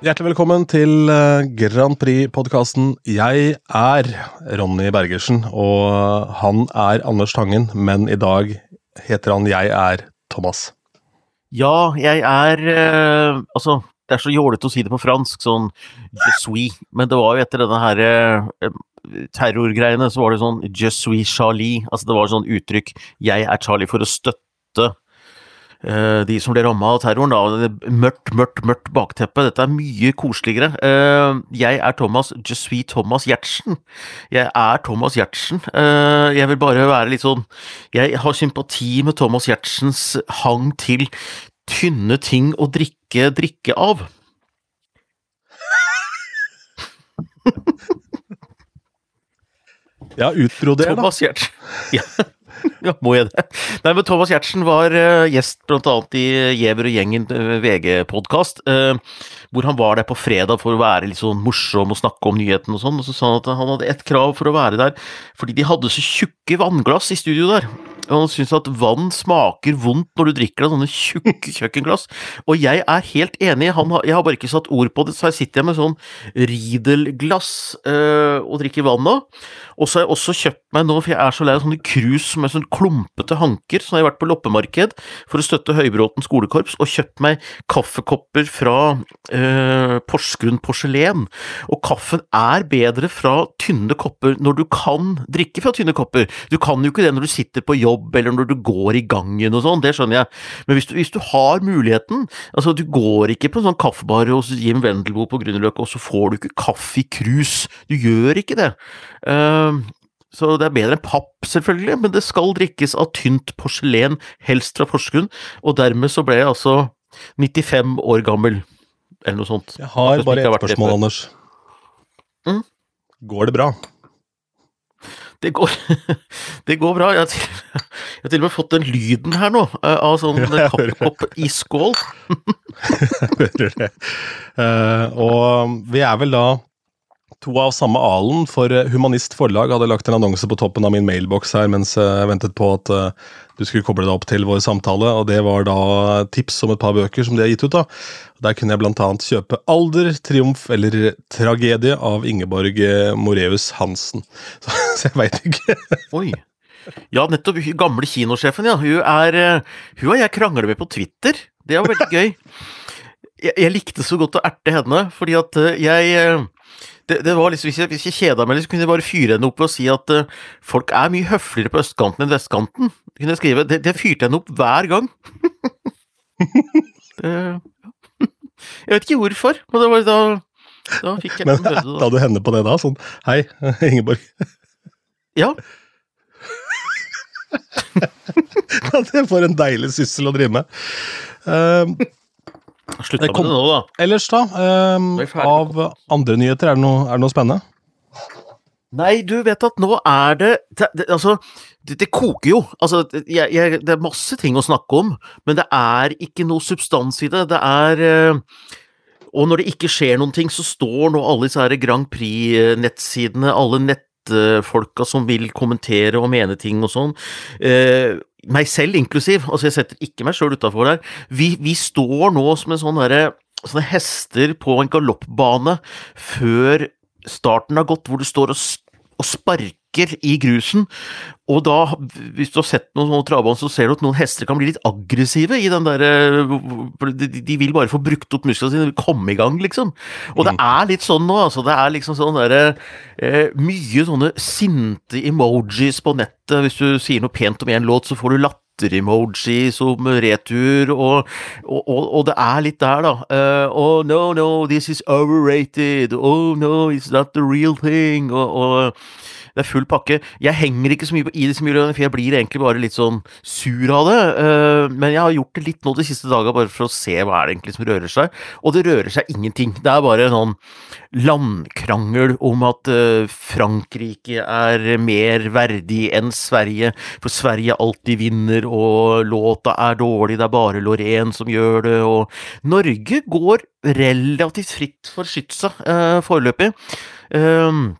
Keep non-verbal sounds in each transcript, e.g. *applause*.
Hjertelig velkommen til eh, Grand Prix-podkasten. Jeg er Ronny Bergersen, og han er Anders Tangen, men i dag heter han Jeg er Thomas. Ja, jeg er eh, Altså, det er så jålete å si det på fransk, sånn je suis, men det var jo etter denne her eh, terrorgreiene, så var det sånn je suis Charlie. Altså, det var sånn uttrykk 'jeg er Charlie' for å støtte de som ble ramma av terroren. da, det Mørkt, mørkt, mørkt bakteppe. Dette er mye koseligere. Eh, jeg er Thomas je suis Thomas Giertsen. Jeg er Thomas Giertsen. Eh, jeg vil bare være litt sånn Jeg har sympati med Thomas Giertsens hang til tynne ting å drikke drikke av. Ja, utbroder, da. Thomas Giertsen. Ja. *laughs* ja, må jeg det? Nei, men Thomas Giertsen var uh, gjest annet i Giæver og gjengen uh, VG-podkast, hvor han var der på fredag for å være litt sånn morsom og snakke om nyheten og sånn, og så sa han at han hadde ett krav for å være der, fordi de hadde så tjukke vannglass i studio der. Han syns at vann smaker vondt når du drikker av sånne tjukke *laughs* kjøkkenglass. Og jeg er helt enig, han har, jeg har bare ikke satt ord på det, så her sitter jeg med sånn Riedel-glass øh, og drikker vann nå. Og så har jeg også kjøpt meg nå, for jeg er så lei av sånne krus med sånn klumpete hanker, så har jeg vært på loppemarked for å støtte Høybråten skolekorps, og kjøpt meg kaffekopper fra øh, Porsgrunn porselen. Og kaffen er bedre fra tynne kopper når du kan drikke fra tynne kopper. Du kan jo ikke det når du sitter på jobb eller når du går i gangen og sånn, det skjønner jeg, men hvis du, hvis du har muligheten Altså, du går ikke på en sånn kaffebar hos Jim Wendelboe på Grünerløkka, og så får du ikke kaffe i krus. Du gjør ikke det. Uh, så det er bedre enn papp, selvfølgelig, men det skal drikkes av tynt porselen, helst fra Porsgrunn, og dermed så ble jeg altså 95 år gammel, eller noe sånt. Jeg har bare ett spørsmål, Anders. Mm? Går det bra? Det går, *laughs* det går bra. Jeg har, til, jeg har, til, og med fått den lyden her nå, eh, av sånn kaffekopp i skål. jeg hører det. Uh, *laughs* og vi er vel da to av samme alen, for Humanist Forlag hadde lagt en annonse på toppen av min mailboks her mens jeg ventet på at du skulle koble deg opp til vår samtale, og det var da tips om et par bøker som de har gitt ut. da. Der kunne jeg annet kjøpe 'Alder, triumf eller tragedie' av Ingeborg Moreus Hansen. *laughs* Så, så jeg veit ikke. *laughs* Oi. Ja, nettopp. Gamle kinosjefen, ja. Hun er Hun og jeg krangler med på Twitter. Det var veldig *laughs* gøy. Jeg, jeg likte så godt å erte henne, fordi at jeg det, det, var liksom, Hvis jeg, hvis jeg kjeda meg, så kunne jeg bare fyre henne opp og si at uh, folk er mye høfligere på østkanten enn vestkanten. Kunne jeg skrive. Det, det fyrte henne opp hver gang. *laughs* det, jeg vet ikke hvorfor, men det var da da fikk jeg Men. Da du henne på det da? Sånn Hei, *laughs* Ingeborg. Ja. *laughs* det får en deilig syssel å drive med. Uh, Slutta med det nå, da. Ellers, da? Um, av andre nyheter, er det, noe, er det, noe, spennende? Nei, du vet at nå er det, det, det Altså, det, det, koker jo. Altså, jeg, jeg, det er masse ting å snakke om, men det er ikke noe substans i det. Det er uh, Og når det ikke skjer noen ting, så står nå alle disse her Grand Prix-nettsidene, alle nettfolka som vil kommentere og mene ting og sånn, uh, meg selv inklusiv, altså jeg setter ikke meg sjøl utafor der, vi, vi, står nå som en sånn derre sånne hester på en galoppbane før starten har gått, hvor du står og, og sparker i grusen, og da, hvis du har sett noen noen travbånd, så ser du at noen hester kan bli litt aggressive i den derre De vil bare få brukt opp musklene sine, komme i gang, liksom. Og det mm. er litt sånn nå, altså. Det er liksom sånn derre eh, Mye sånne sinte emojis på nettet. Hvis du sier noe pent om én låt, så får du latter emoji som retur, og, og, og, og, det er litt der, da. Uh, oh no, no, this is overrated. Oh no, it's not the real thing. og det er full pakke. Jeg henger ikke så mye i disse miljøene, for jeg blir egentlig bare litt sånn sur av det. Eh, men jeg har gjort det litt nå de siste dagene, bare for å se hva er det egentlig som rører seg. Og det rører seg ingenting. Det er bare noen sånn landkrangel om at eh, Frankrike er mer verdig enn Sverige, for Sverige alltid vinner, og låta er dårlig, det er bare Lorraine som gjør det, og Norge går relativt fritt for skytsa uh, foreløpig. Um,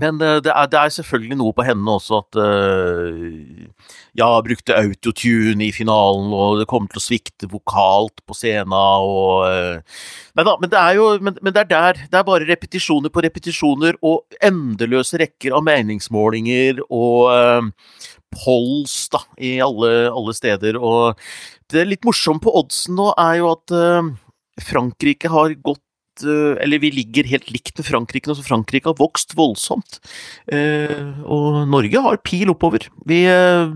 Men uh, det, er, det, er, selvfølgelig noe på henne også at uh, Ja, brukte autotune i finalen, og det kommer til å svikte vokalt på scenen, og uh, Nei da, men det er jo men, men, det er der. Det er bare repetisjoner på repetisjoner, og endeløse rekker av meningsmålinger og polls da, i alle, alle, steder. Og det litt morsomme på oddsen nå er jo at Frankrike har gått Eh, eller vi ligger helt likt med Frankrike nå, så Frankrike har vokst voldsomt. Eh, og Norge har pil oppover. Vi, eh,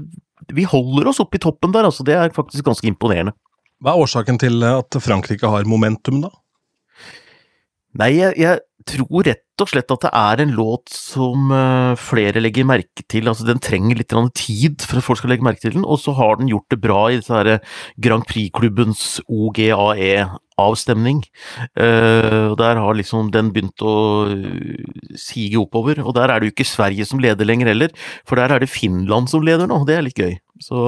vi holder oss oppe i toppen der, altså. Det er faktisk ganske imponerende. Hva er årsaken til at Frankrike har momentum, da? Nei, jeg, jeg tror rett og slett at det er en låt som flere legger merke til. Altså, den trenger litt tid for at folk skal legge merke til den, og så har den gjort det bra i disse Grand Prix-klubbens OGAE avstemning. Uh, der har liksom den begynt å sige oppover. Og der er det jo ikke Sverige som leder lenger heller, for der er det Finland som leder nå. Det er litt gøy. Så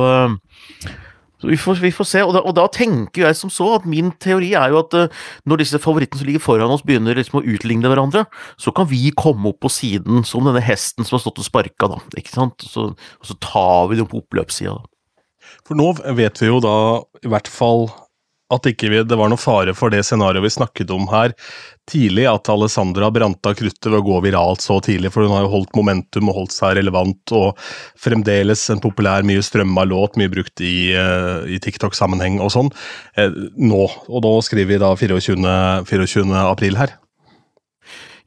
vi, får, vi, får, se. Og da, og da, tenker jeg som så at min teori er jo at uh, når disse favorittene som ligger foran oss begynner liksom å utligne hverandre, så kan vi komme opp på siden som denne hesten som har stått og sparka, da. Ikke sant? Så, og så tar vi dem på oppløpssida. For nå vet vi jo da i hvert fall at ikke vi, det var noe fare for det scenarioet vi snakket om her tidlig, at Alessandra brant av kruttet ved å gå viralt så tidlig, for hun har jo holdt momentum og holdt seg relevant, og fremdeles en populær, mye strømma låt, mye brukt i, uh, i TikTok-sammenheng og sånn, uh, nå. Og nå skriver vi da 24. 24. april her.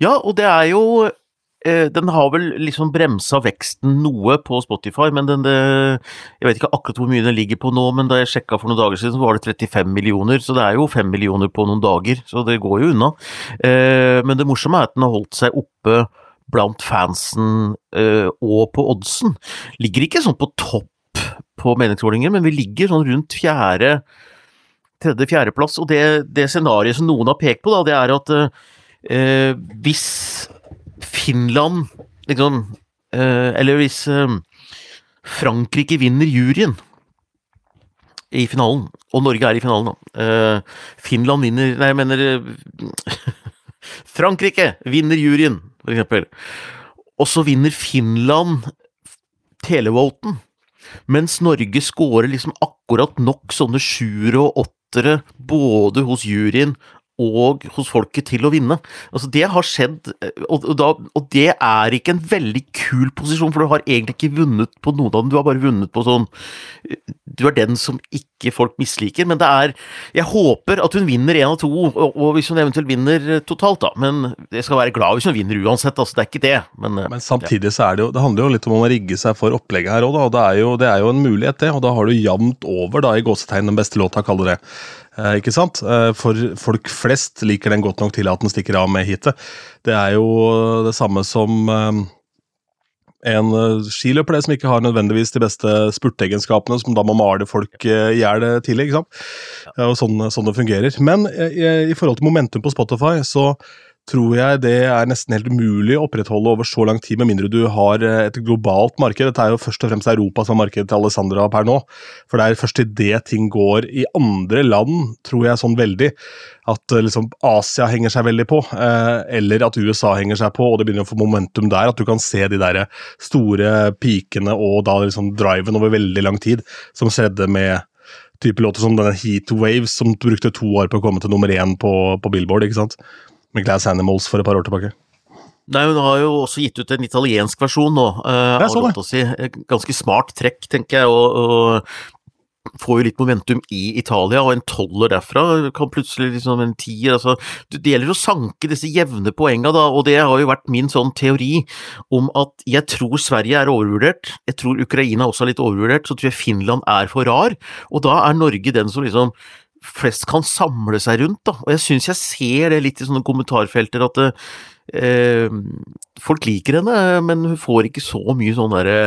Ja, og det er jo Eh, den har vel liksom bremsa veksten noe på Spotify, men den det, Jeg vet ikke akkurat hvor mye den ligger på nå, men da jeg sjekka for noen dager siden, så var det 35 millioner. Så det er jo 5 millioner på noen dager, så det går jo unna. Eh, men det morsomme er at den har holdt seg oppe blant fansen eh, og på oddsen. Ligger ikke sånn på topp på meningsmålinger, men vi ligger sånn rundt fjerde tredje-fjerdeplass. Og det, det scenarioet som noen har pekt på, da, det er at eh, hvis Finland liksom Eller hvis eh, Frankrike vinner juryen i finalen, og Norge er i finalen, da. Eh, Finland vinner Nei, jeg mener *laughs* Frankrike vinner juryen, for eksempel. Og så vinner Finland televoten, mens Norge scorer liksom akkurat nok sånne sjuere og åttere både hos juryen og hos folket til å vinne. Altså, det har skjedd, og, og, da, og, det er ikke en veldig kul posisjon, for du har egentlig ikke vunnet på noen av dem, du har bare vunnet på sånn Du er den som ikke folk misliker, men det er Jeg håper at hun vinner én av to, og, og, hvis hun eventuelt vinner totalt, da. Men jeg skal være glad hvis hun vinner uansett, altså, det er ikke det. Men, men samtidig så er det jo Det handler jo litt om å rigge seg for opplegget her òg, da. Og det er, jo, det er jo en mulighet, det. Og da har du jevnt over, da, i gåsetegn, den beste låta, kaller det. Eh, ikke sant? Eh, for folk flest liker den godt nok til at den stikker av med hitet. Det er jo det samme som eh, en skiløper det som ikke har nødvendigvis de beste spurteegenskapene, som da må male folk i hjel tidlig. ikke sant? Ja. Og sånn, sånn det fungerer. Men i forhold til momentum på Spotify, så tror jeg det er nesten helt umulig å opprettholde over så lang tid, med mindre du har eh, et globalt marked. Dette er jo først og fremst Europa som er markedet til Alessandra per nå. For det er først i det ting går i andre land, tror jeg sånn veldig. At eh, liksom Asia henger seg veldig på, eh, eller at USA henger seg på, og det begynner å få momentum der. At du kan se de der store pikene og da liksom driven over veldig lang tid, som skjedde med type låter som denne Heat Waves, som brukte to år på å komme til nummer én på, på Billboard. ikke sant? Med Glass Animals for et par år tilbake. Nei, Hun har jo også gitt ut en italiensk versjon nå. Uh, jeg så. Si. Ganske smart trekk, tenker jeg. og, og får jo litt momentum i Italia, og en toller derfra kan plutselig liksom en tier altså, Det gjelder å sanke disse jevne poengene, da, og det har jo vært min sånn teori om at jeg tror Sverige er overvurdert, jeg tror Ukraina også er litt overvurdert, så tror jeg Finland er for rar, og da er Norge den som liksom flest kan samle seg rundt. Da. Og jeg syns jeg ser det litt i sånne kommentarfelter at eh, folk liker henne, men hun får ikke så mye sånn derre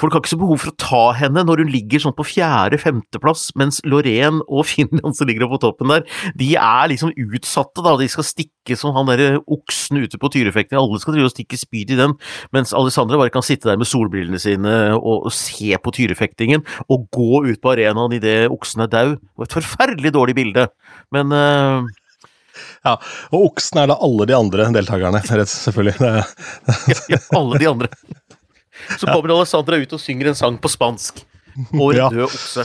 Folk har ikke så behov for å ta henne når hun ligger sånn på fjerde-femteplass, mens Lorén og *laughs* Finland som ligger på toppen der, de er liksom utsatte, da. De skal stikke som han derre oksen ute på tyrefekten. Alle skal drive og stikke spyd i den, mens Alessandra bare kan sitte der med solbrillene sine og, og se på tyrefektingen, og gå ut på arenaen idet oksen er dau. Et forferdelig dårlig bilde, men uh, Ja, Og oksen er da alle de andre deltakerne, selvfølgelig. *laughs* Ja, alle de andre. Så kommer Alessandra ut og synger en sang på spansk. Og Ja. død okse.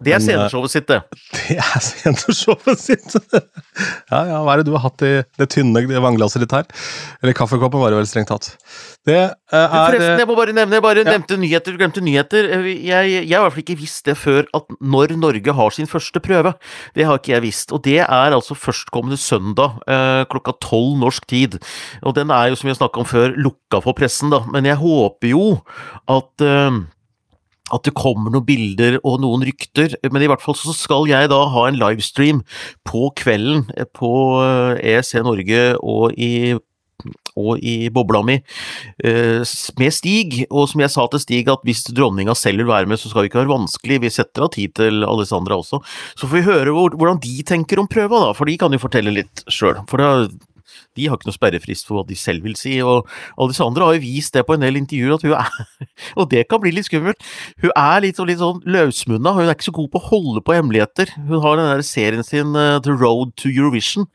Det er eh, sceneshowet sitt, det. *laughs* det er sceneshowet sitt! *laughs* Ja, ja, hva er det du har hatt i det tynne vannglasset ditt her? Eller kaffekoppen, var det vel strengt tatt. Det eh, er Forresten, jeg må bare nevne, jeg bare Ja. nevnte nyheter, du glemte nyheter. Jeg, har i hvert fall ikke visst det før at når Norge har sin første prøve. Det har ikke jeg visst. Og det er altså førstkommende søndag eh, klokka tolv norsk tid. Og den er jo, som vi har snakka om før, lukka for pressen, da. Men jeg håper jo at eh, at det kommer noen bilder og noen rykter, men i hvert fall så skal jeg da ha en livestream på kvelden eh, på eh, ESC Norge og i og i bobla mi eh, med Stig, og som jeg sa til Stig, at hvis dronninga selv vil være med, så skal det ikke være vanskelig, vi setter av tid til Alessandra også. Så får vi høre hvordan de tenker om prøva, da, for de kan jo fortelle litt sjøl. For da, de har ikke noe sperrefrist for hva de selv vil si, og Alessandra har jo vist det på en del intervjuer at hun er *laughs* Og det kan bli litt skummelt. Hun er litt, sånn- litt sånn løsmunna, hun er ikke så god på å holde på hemmeligheter. Hun har den der serien sin eh, The Road to Eurovision,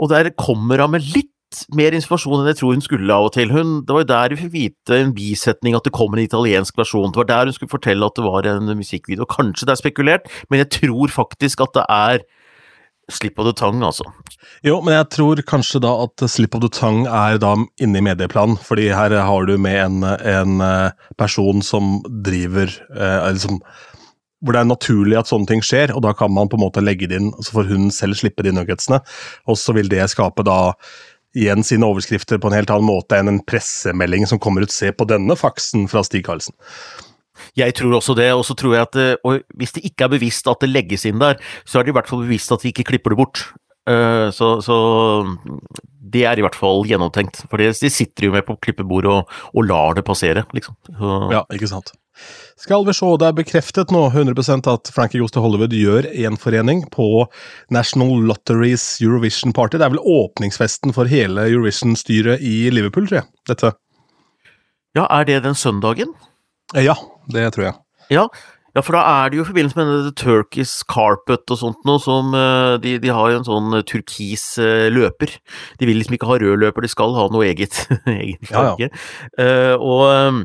og der kommer hun med litt mer informasjon enn jeg tror hun skulle av og til. Hun, det var jo der vi fikk vite en bisetning at det kom en italiensk versjon. Det var der hun skulle fortelle at det var en musikkvideo. Kanskje det er spekulert, men jeg tror faktisk at det er Slip of the tongue, altså. Jo, men jeg tror kanskje da at Slip of the Tongue er da inne i medieplanen. Fordi her har du med en, en eh, person som driver eh, liksom, hvor det er naturlig at sånne ting skjer, og da kan man på en måte legge det inn, så får hun selv slippe de nuggetsene. Og så vil det skape da igjen sine overskrifter på en helt annen måte enn en pressemelding som kommer ut 'se på denne faksen' fra Stig Karlsen. Jeg tror også det, og så tror jeg at eh, og hvis det ikke er bevisst at det legges inn der, så er det i hvert fall bevisst at vi ikke klipper det bort. Eh, Så, så det er i hvert fall gjennomtenkt, for de sitter jo med på klippebordet og, og lar det passere, liksom. Så, Ja, ikke sant. Skal vi se, det er bekreftet nå 100% at Frankie Goes to Hollywood gjør gjenforening på National Lotteries Eurovision Party. Det er vel åpningsfesten for hele Eurovision-styret i Liverpool, tror jeg. Dette. ja, er det den søndagen? Eh, Ja, det tror jeg. Ja, ja, for da er det jo i forbindelse med denne Turkish Carpet og sånt noe, som eh, de, de har jo en sånn eh, turkis eh, løper. De vil liksom ikke ha rød løper, de skal ha noe eget, *laughs* eget Ja, ja. Eh, og eh,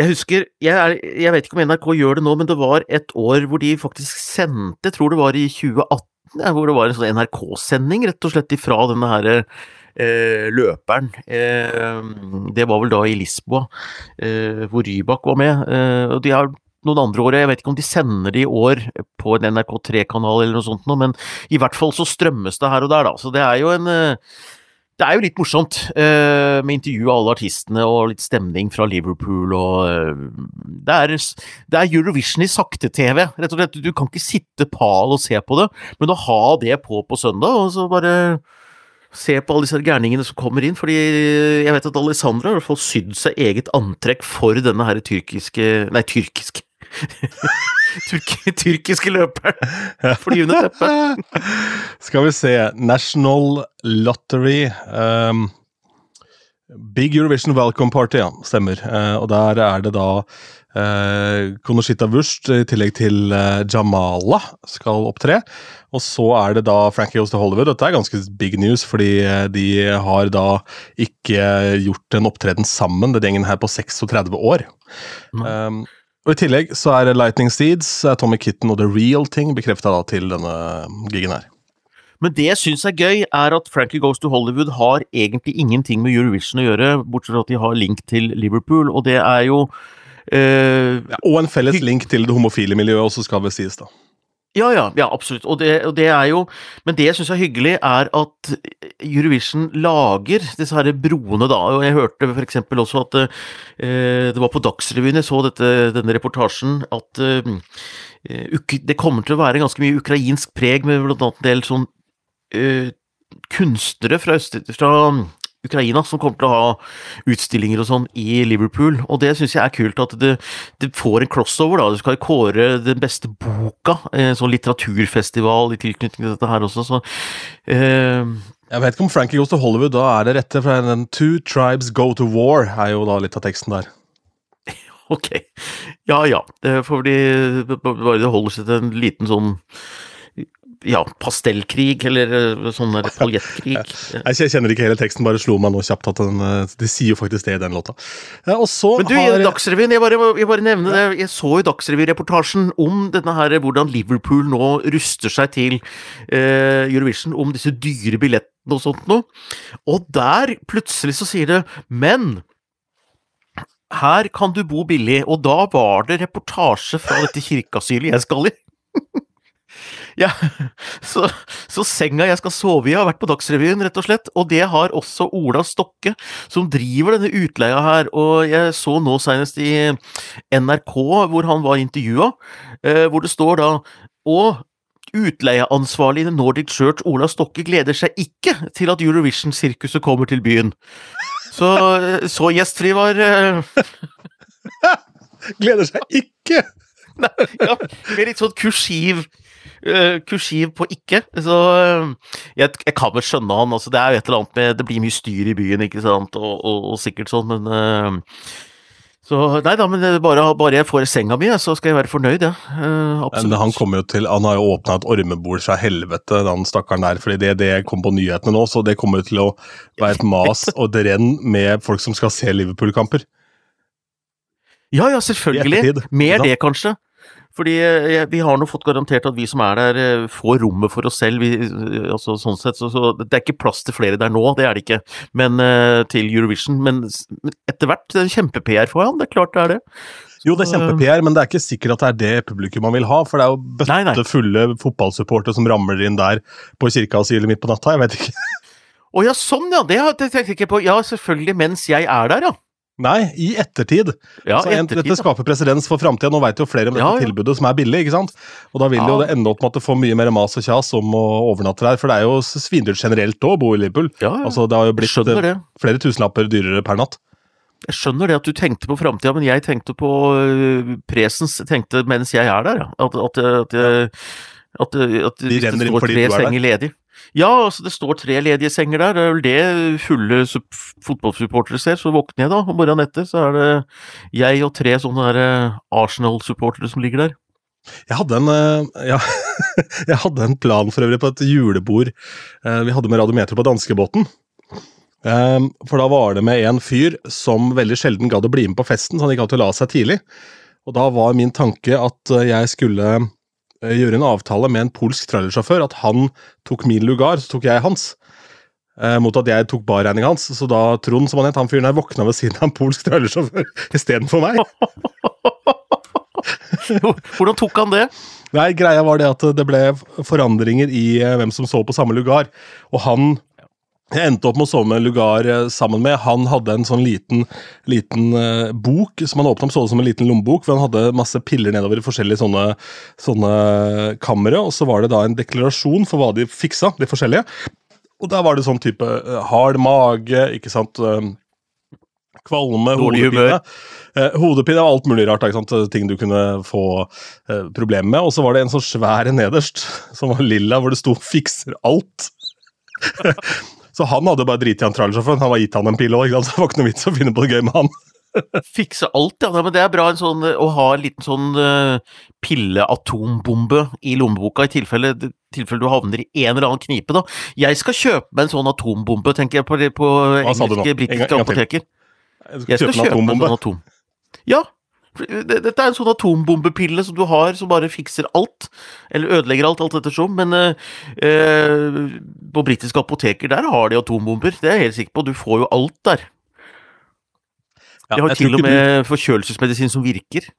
jeg husker, jeg, er, jeg vet ikke om NRK gjør det nå, men det var et år hvor de faktisk sendte, jeg tror det var i 2018, ja, hvor det var en sånn NRK-sending, rett og slett ifra denne her løperen. Eh, det var vel da i Lisboa, eh, hvor Rybak var med. Eh, og de har noen andre år, jeg vet ikke om de sender det i år på en NRK3-kanal eller noe sånt, men i hvert fall så strømmes det her og der, da. Så det er jo en eh, det er jo litt morsomt eh, med intervju av alle artistene og litt stemning fra Liverpool og eh, det, er, det er Eurovision i sakte-TV, rett og slett. Du kan ikke sitte pal og se på det, men å ha det på på søndag, og så bare se på alle disse gærningene som kommer inn, fordi jeg vet at Alessandra har i hvert fall sydd seg eget antrekk for denne her tyrkiske Nei, tyrkiske *laughs* Tyrk, Tyrkiske løperen! Flyvende teppe. *laughs* Skal vi se National Lottery um, Big Eurovision Welcome Party, ja. Stemmer. Uh, og der er det da uh, Konoshita Wurst i tillegg til uh, Jamala skal opptre. Og så er det da Frankie Goes to Hollywood. Dette er ganske big news, fordi eh, de har da ikke gjort en opptreden sammen, den gjengen her, på 36 år. Mm. Um, og I tillegg så er Lightning Seeds, er Tommy Kitten og The Real Thing bekrefta til denne gigen her. Men det jeg syns er gøy, er at Frankie Goes to Hollywood har egentlig ingenting med Eurovision å gjøre, bortsett fra at de har link til Liverpool, og det er jo eh, Ja, og en felles link til det homofile miljøet også, skal vel sies, da. Ja, ja, ja, absolutt. Og det, og det er jo Men det jeg syns er hyggelig, er at Eurovision lager disse her broene, da. Og jeg hørte eksempel også at eh, det var på Dagsrevyen jeg så dette, denne reportasjen, at eh, det kommer til å være ganske mye ukrainsk preg, med blant annet en del sånn eh, kunstnere fra, øst, fra Ukraina som kommer til å ha utstillinger og sånn i Liverpool, og det syns jeg er kult at det, det får en crossover, da. Du skal kåre den beste boka, en sånn litteraturfestival i tilknytning til dette her også, så eh, Jeg vet ikke om Frankie Goes to Hollywood da er det rette, for den Two Tribes Go to War er jo da litt av teksten der. *laughs* Ok. Ja ja, det får de Bare det holder seg til en liten sånn ja, pastellkrig, eller eh, sånn paljettkrig. *laughs* Jeg kjenner ikke hele teksten, bare slo meg nå kjapt at den, eh, de sier jo faktisk det i den låta. Og så Men du, har Dagsrevyen, jeg bare, jeg bare nevner det. Jeg så jo Dagsrevy-reportasjen om denne her, hvordan Liverpool nå ruster seg til eh, Eurovision, om disse dyre billettene og sånt noe. Og der plutselig så sier det Men her kan du bo billig. Og da var det reportasje fra dette kirkeasylet jeg skal i. *laughs* Ja, *laughs* så, så, senga jeg skal sove i, har vært på Dagsrevyen, rett og slett. Og det har også Ola Stokke, som driver denne utleia her. Og jeg så nå senest i NRK, hvor han var intervjua, eh, hvor det står da Og utleieansvarlig i The Nordic Church, Ola Stokke, gleder seg ikke til at Eurovision-sirkuset kommer til byen. Så, så gjestfri var eh, *laughs* Gleder seg ikke! Nei, ja, med litt sånn kursiv kursiv på ikke. Så uh, jeg, jeg, kan vel skjønne han. Altså, det er jo et eller annet med Det blir mye styr i byen, ikke sant, og, og, og sikkert sånn, men uh, så nei da, men bare, bare jeg får senga mi, så skal jeg være fornøyd, ja. men han kommer jo til Han har jo åpna et ormebol fra helvete, den stakkaren der. fordi det, det kom på nyhetene nå, så det kommer jo til å være et mas *laughs* og et renn med folk som skal se Liverpool-kamper. Ja, ja, selvfølgelig. Mer det, kanskje. Fordi eh, vi har nå fått garantert at vi som er der, eh, får rommet for oss selv. Vi, eh, altså, sånn sett, så, så, Det er ikke plass til flere der nå, det er det ikke. Men til Eurovision. Men etter hvert, er kjempe-PR for han, det er klart det er det. Jo, det er kjempe-PR, men det er ikke sikkert at det er det publikum man vil ha. For det er jo bøttefulle fotballsupportere som ramler inn der på kirkeasylet midt på natta. Jeg vet ikke. Å ja, sånn ja! Det tenkte jeg ikke på. Ja, selvfølgelig mens jeg er der, ja. Nei, i ettertid. Ja, så ettertid, Dette skaper presedens for framtida. Nå veit jo flere om dette ja, ja. tilbudet som er billig. ikke sant? Og da vil jo det ende opp med at du får mye mer mas og kjas om å overnatte der. For det er jo svindyrt generelt å bo i Liverpool. Altså, det har jo blitt det. flere tusenlapper dyrere per natt. Jeg skjønner det at du tenkte på framtida, men jeg tenkte på uh, presens tenkte mens jeg er der. At, at, at, at, at De renner inn fordi du er der? Ledig. Ja, altså det står tre ledige senger der. Det er vel det fulle fotballsupportere ser. Så våkner jeg da om morgenen etter, så er det jeg og tre sånne eh, Arsenal-supportere som ligger der. Jeg hadde, en, eh, ja, *laughs* jeg hadde en plan for øvrig på et julebord eh, vi hadde med Radiometer på danskebåten. For da var det med en fyr som veldig sjelden gadd å bli med på festen, så han gikk av til å la seg tidlig. Og da var min tanke at jeg skulle gjøre en avtale med en polsk trailersjåfør at han tok min lugar, så tok jeg hans. Eh, mot at jeg tok barregninga hans. Så da Trond, som han het, han fyren her våkna ved siden av en polsk trailersjåfør *laughs* istedenfor meg. *laughs* Hvordan tok han det? Nei, Greia var det at det ble forandringer i eh, hvem som så på samme lugar. Og han jeg endte opp med å sove med Lugar eh, sammen med. Han hadde en sånn liten, liten uh, bok som han åpna opp så det som en liten lommebok, hvor han hadde masse piller nedover i forskjellige sånne, sånne kamre. Og så var det da en deklarasjon for hva de fiksa, de forskjellige. Og der var det sånn type uh, hard mage, ikke sant. Uh, kvalme, hodepine. Eh, hodepine og alt mulig rart. Ikke sant? Ting du kunne få eh, problemer med. Og så var det en sånn svær nederst, som var lilla, hvor det sto 'fikser alt'. *laughs* Så han hadde bare driti i han trailersjåføren. Han var gitt han en pille òg, så det var ikke noe vits å finne på det gøy med han. *laughs* Fikse alt, ja. Men det er bra sånn, å ha en liten sånn uh, pilleatombombe i lommeboka, i tilfelle, tilfelle, du havner i en eller annen knipe. da. Jeg skal kjøpe meg en sånn atombombe, tenker jeg, på, på engelske, britiske apoteker. Jeg skal kjøpe, kjøpe meg en sånn atom... Ja, dette er en sånn atombombepille som du har som bare fikser alt. Eller ødelegger alt, alt ettersom. Men eh, på britiske apoteker, der har de atombomber. Det er jeg helt sikker på. Du får jo alt der. De har til og med du... forkjølelsesmedisin som virker.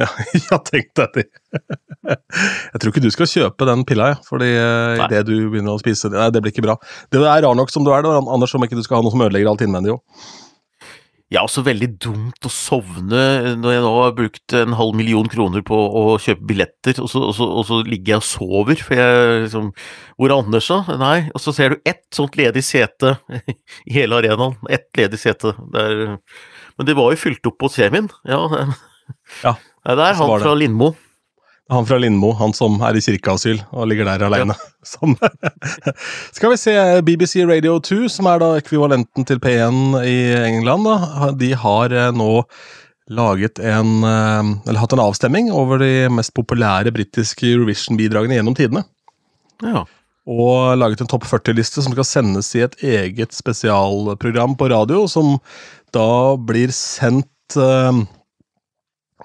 Ja, *laughs* ja tenk deg det. Jeg tror ikke du skal kjøpe den pilla, ja, fordi eh, idet du begynner å spise Nei, det blir ikke bra. Det er rar nok som du er, da, Anders, om ikke du skal ha noe som ødelegger alt innvendig òg. Ja, også veldig dumt å sovne når jeg nå har brukt en halv million kroner på å kjøpe billetter, og så, og så, og så ligger jeg og sover. For jeg liksom Hvor er Anders, da? Nei. Og så ser du ett sånt ledig sete *laughs* i hele arenaen. Ett ledig sete. Der. Men det var jo fylt opp på semien. Ja. ja det er han fra Lindmo. Han fra Lindmo, han som er i kirkeasyl og ligger der alene. Ja. *laughs* Skal vi se BBC Radio 2, som er da ekvivalenten til P1 i England. Da. De har eh, nå laget en Eller hatt en avstemning over de mest populære britiske Eurovision-bidragene gjennom tidene. Ja. Og laget en topp 40-liste som skal sendes i et eget spesialprogram på radio, som da blir sendt eh,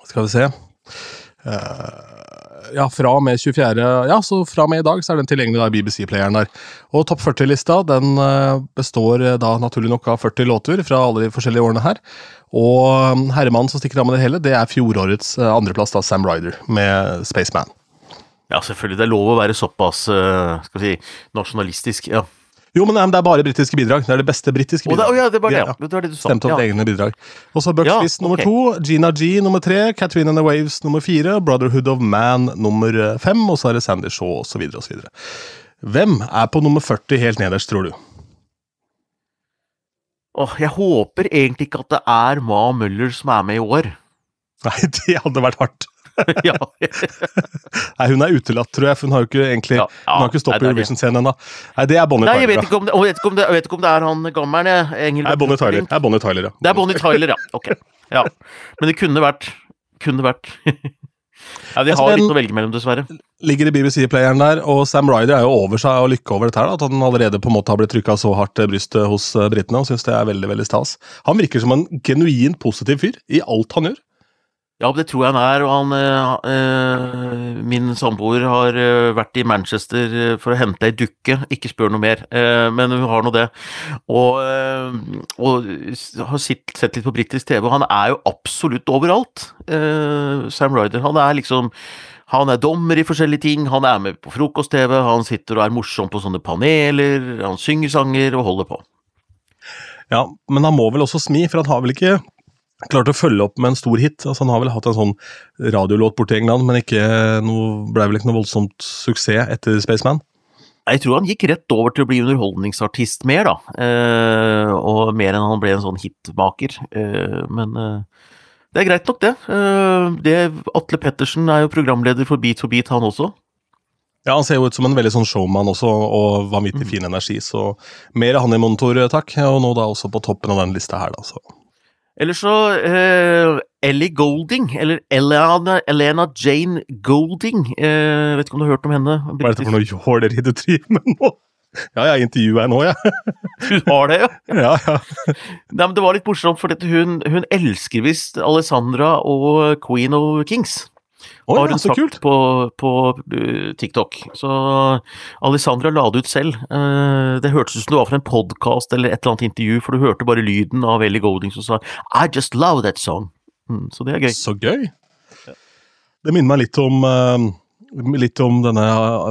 Skal vi se eh, ja, fra og med 24. Ja, så fra og med i dag så er den tilgjengelig i BBC-playeren der. Og topp 40-lista den eh, består eh, da naturlig nok av 40 låter fra alle de forskjellige årene her. Og eh, herremannen som stikker av med det hele, det er fjorårets eh, andreplass, da, Sam Ryder, med Spaceman. ja, selvfølgelig. Det er lov å være såpass skal vi si, nasjonalistisk. Ja. Jo, men det er bare britiske bidrag. Det er det beste britiske det, bidrag. å, ja, det var det, Ja. Det var det du sa. Stemte opp ja. egne bidrag. Og så Bucks Fizz nummer ok. to, Gina G nummer tre, Catherine and the Waves nummer fire, Brotherhood of Man nummer eh, fem, og så er det Sandy Shaw osv. osv. Hvem er på nummer 40 helt nederst, tror du? Åh, jeg håper egentlig ikke at det er Ma Møller som er med i år. Nei, *laughs* det hadde vært hardt. *laughs* ja. *laughs* Nei, Hun er utelatt, tror jeg, for hun har jo ikke egentlig Ja, ja, Hun har ikke stått på. Eurovision-scenen ennå. Nei, det er Bonnie jeg Tyler. vet ikke om det, jeg vet ikke om det, jeg vet ikke om det er han gammelen, jeg. Nei, Bonnie Tyler. Det er Bonnie Tyler, ja. Det er Bonnie Tyler, ja. Ok. Ja. Men det kunne vært Kunne vært *laughs* Ja, de Altså, har den- litt å velge mellom, dessverre. Ligger i BBC-playeren der, og Sam Ryder er jo over seg og lykke over dette her. da, At han allerede på en måte har blitt trykka så hardt brystet hos eh, britene, og syns det er veldig veldig stas. Han virker som en genuint positiv fyr i alt han gjør. Ja, det tror jeg han er, og han eh, eh, Min samboer har eh, vært i Manchester for å hente ei dukke, ikke spør noe mer, men hun har nå det. Og, og har sett, sett litt på britisk TV, og han er jo absolutt overalt, Sam Ryder. Han er liksom han er dommer i forskjellige ting, han er med på frokost-TV, han sitter og er morsom på sånne paneler, han synger sanger og holder på. Ja, Men han må vel også smi, for han har vel ikke klart å følge opp med en stor hit. Altså Han har vel hatt en sånn radiolåt borte i England, men ikke noe, ble vel ikke noe voldsomt suksess etter Spaceman. Jeg tror han gikk rett over til å bli underholdningsartist mer, da. Eh, og mer enn han ble en sånn hitmaker. Eh, men eh, det er greit nok, det. Eh, det. Atle Pettersen er jo programleder for Beat for beat, han også. Ja, Han ser jo ut som en veldig sånn showman også, og vanvittig fin energi. Så mer av han i monitor, takk. Og nå da også på toppen av den lista her, da. Så. Eller så eh, Ellie Golding, eller Elena, Elena Jane Golding. Eh, vet ikke om du har hørt om henne? Hva er det for noe jåleri du driver med nå? Ja, jeg intervjuer deg nå, jeg. *laughs* Du har det, ja? *laughs* Ja, ja. Nei, men Det var litt morsomt, for hun, hun elsker visst Alessandra og Queen of Kings. Oi, har hun sagt kult. på, på uh, TikTok. Så Alessandra la det ut selv. Uh, det hørtes ut som det var fra en podkast eller et eller annet intervju, for du hørte bare lyden av Ellie Golding som sa I just love that song. Mm, så det er gøy. Så gøy. Det minner meg litt om eh, Litt om denne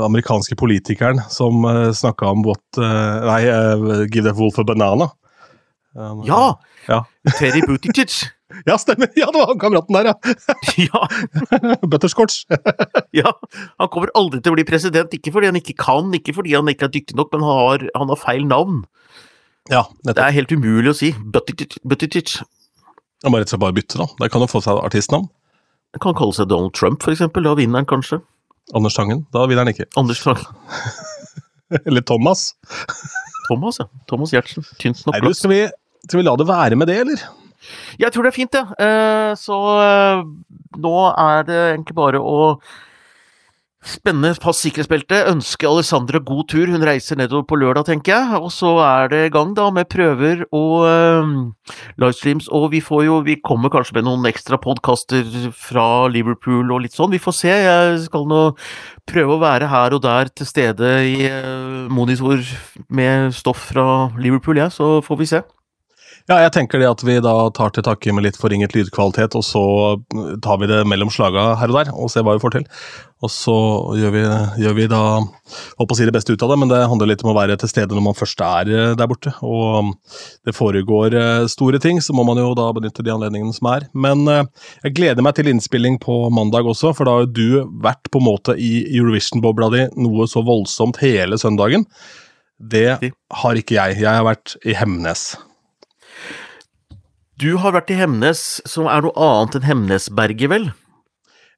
amerikanske politikeren som uh, snakka om what eh, Nei, eh, give that wolf a banana. Eh, Ja! Ja. Terry Buttigieg. Ja, stemmer! Ja, det var han kameraten der, ja! *laughs* ja, *laughs* Butterscotch. *laughs* ja. Han kommer aldri til å bli president, ikke fordi han ikke kan, ikke fordi han ikke er dyktig nok, men han har, han har feil navn. ja, Det er helt umulig å si. Buttigieg. Han må rett og slett bare bytte, da. Der kan han få seg artistnavn. Han kan kalle seg Donald Trump, for eksempel. Da vinner han kanskje. Anders Tangen. Da vinner han ikke. Anders Tangen. Eller Thomas. Thomas, ja. Thomas Gjertsen. Nok Nei, du, skal, vi, skal vi la det være med det, eller? Jeg tror det er fint, ja, Eh, Så eh, nå er det egentlig bare å spenne fast sikkerhetsbelte, ønske Alessandra god tur. Hun reiser nedover på lørdag, tenker jeg. Og så er det i gang da med prøver og eh, livestreams. Og vi får jo Vi kommer kanskje med noen ekstra podkaster fra Liverpool og litt sånn. Vi får se. Jeg skal nå prøve å være her og der til stede i monitor med stoff fra Liverpool, jeg. Så får vi se. Ja, jeg tenker det at vi da tar til takke med litt forringet lydkvalitet, og så tar vi det mellom slaga her og der, og ser hva vi får til. Og så gjør vi, gjør vi da Holdt på å si det beste ut av det, men det handler litt om å være til stede når man først er eh, der borte. Og det foregår eh, store ting, så må man jo da benytte de anledningene som er. Men eh, jeg gleder meg til innspilling på mandag også, for da har du vært på en måte i Eurovision-bobla di noe så voldsomt hele søndagen. Det har ikke jeg. Jeg har vært i Hemnes. Du har vært i Hemnes, som er noe annet enn Hemnesberget, vel?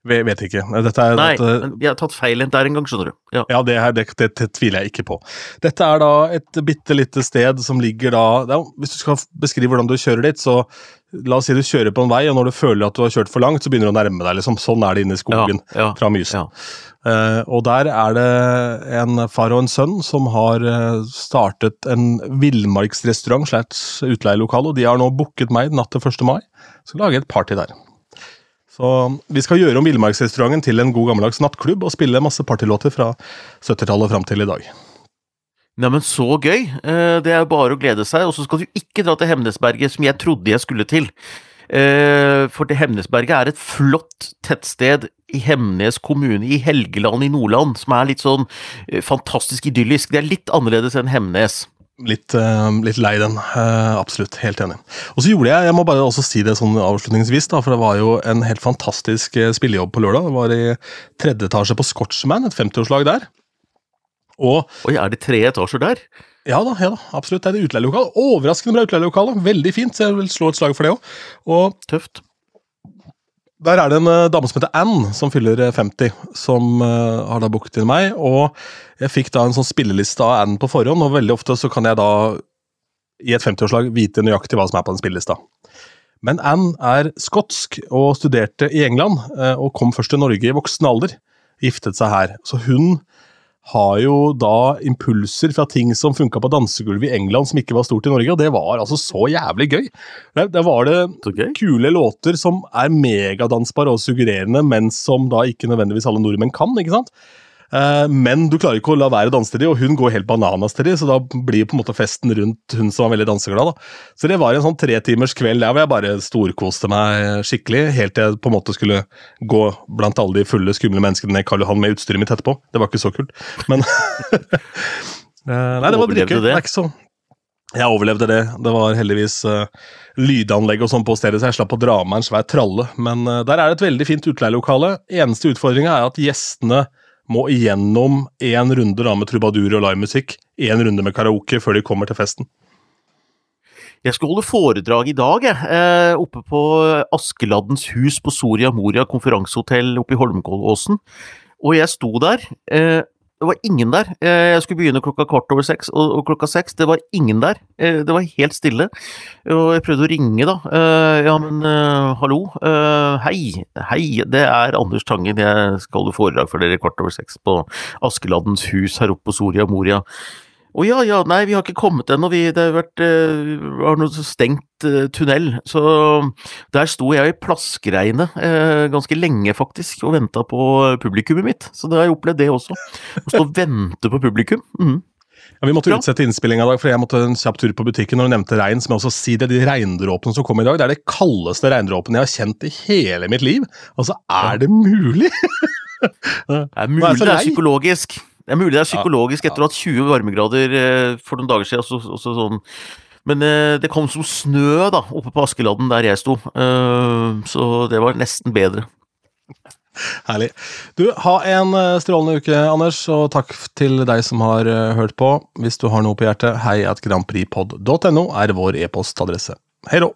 Vet, vet ikke. Dette er, Nei, dette, men jeg har tatt feil der en gang, skjønner du. Ja. Ja, det, her, det, det, det tviler jeg ikke på. Dette er da et bitte lite sted som ligger da er, Hvis du skal beskrive hvordan du kjører dit, så la oss si du kjører på en vei, og når du føler at du har kjørt for langt, så begynner du å nærme deg. liksom. Sånn er det inne i skogen Ja, ja, fra Mysen. ja. Eh, og der er det en far og en sønn som har eh, startet en villmarksrestaurant slags utleielokale, og de har nå booket meg natt til 1. mai. Skal lage et party der. Så vi skal gjøre om Villmarksrestauranten til en god gammeldags nattklubb og spille masse partylåter fra 70-tallet fram til i dag. Neimen, så gøy. Eh, Det er jo bare å glede seg. Og så skal du ikke dra til Hemnesberget, som jeg trodde jeg skulle til. Eh, For Hemnesberget er et flott tettsted i Hemnes kommune i Helgeland i Nordland, som er litt sånn eh, fantastisk idyllisk. Det er litt annerledes enn Hemnes. Litt, eh, litt lei den. eh, absolutt. Helt enig. Og så gjorde jeg, jeg må bare også si det sånn avslutningsvis, da, for det var jo en helt fantastisk eh, spillejobb på lørdag. Det var i tredje etasje på Scotchman, et 50-årslag der. Og Oi, er det tre etasjer der? ja da, ja da, absolutt. Det er et utleielokale. Overraskende bra utleielokale. Veldig fint, så jeg vil slå et slag for det òg. Tøft. Der er det en eh, dame som heter Ann, som fyller eh, 50, som uh, har da booket inn meg. Og jeg fikk da en sånn spilleliste av Ann på forhånd, og veldig ofte så kan jeg da i et 50-årslag vite nøyaktig hva som er på den spillelista. Men Ann er skotsk og studerte i England, uh, og kom først til Norge i voksen alder. Giftet seg her. Så hun har jo da impulser fra ting som funka på dansegulvet i England som ikke var stort i Norge, og det var altså så jævlig gøy. Der, var det okay. kule låter som er megadansbare og suggererende, men som da ikke nødvendigvis alle nordmenn kan. ikke sant? Eh, men du klarer ikke å la være å danse til dem, og hun går helt bananas til dem, så da blir på en måte festen rundt hun som var veldig danseglad. da. Så det var en sånn tretimers kveld der hvor jeg bare storkoste meg skikkelig, helt til jeg på en måte skulle gå blant alle de fulle, skumle menneskene ned Karl Johan med utstyret mitt etterpå. Det var ikke så kult, men *laughs* Eh, Nei, det var det? Det er ikke så jeg overlevde det. Det var heldigvis uh, lydanlegg og sånn på stedet, så jeg slapp å dra med en svær tralle. Men uh, der er det et veldig fint utleielokale. Eneste utfordringa er at gjestene må igjennom én runde da med trubadur og livemusikk, én runde med karaoke før de kommer til festen. Jeg skal holde foredrag i dag, jeg. Eh, oppe på Askeladdens hus på Soria Moria konferansehotell oppe i Holmenkollåsen. Og jeg sto der. Det var ingen der. Eh, jeg skulle begynne klokka kvart over seks, og, klokka seks, det var ingen der. Eh, det var helt stille. Og jeg prøvde å ringe, da. Eh, ja, men hallo? Hei, hei, det er Anders Tangen. Jeg skal holde foredrag for dere kvart over seks på Askeladdens hus her oppe på Soria Moria. Å ja, ja, nei, vi har ikke kommet ennå, vi, det har vært eh, har noe stengt eh, tunnel. Så der sto jeg i plaskregnet eh, ganske lenge, faktisk, og venta på publikummet mitt. Så da har jeg opplevd det også. Å stå og vente på publikum. Mm. Ja, vi måtte Bra. utsette innspillinga i dag, for jeg måtte en kjapp tur på butikken. Når du nevnte regn, som jeg også si det. De regndråpene som kom i dag, det er det kaldeste regndråpene jeg har kjent i hele mitt liv. Altså, er det mulig? *laughs* Det er er mulig det er psykologisk. Det er mulig det er psykologisk etter å ha hatt 20 varmegrader eh, for noen dager siden. Også, også sånn. Men eh, det kom som snø da, oppe på Askeladden der jeg sto, Eh, så det var nesten bedre. Herlig. Du, ha en strålende uke, Anders, og takk til deg som har hørt på. Hvis du har noe på hjertet, hei at grandprixpod.no er vår e-postadresse. Hei då!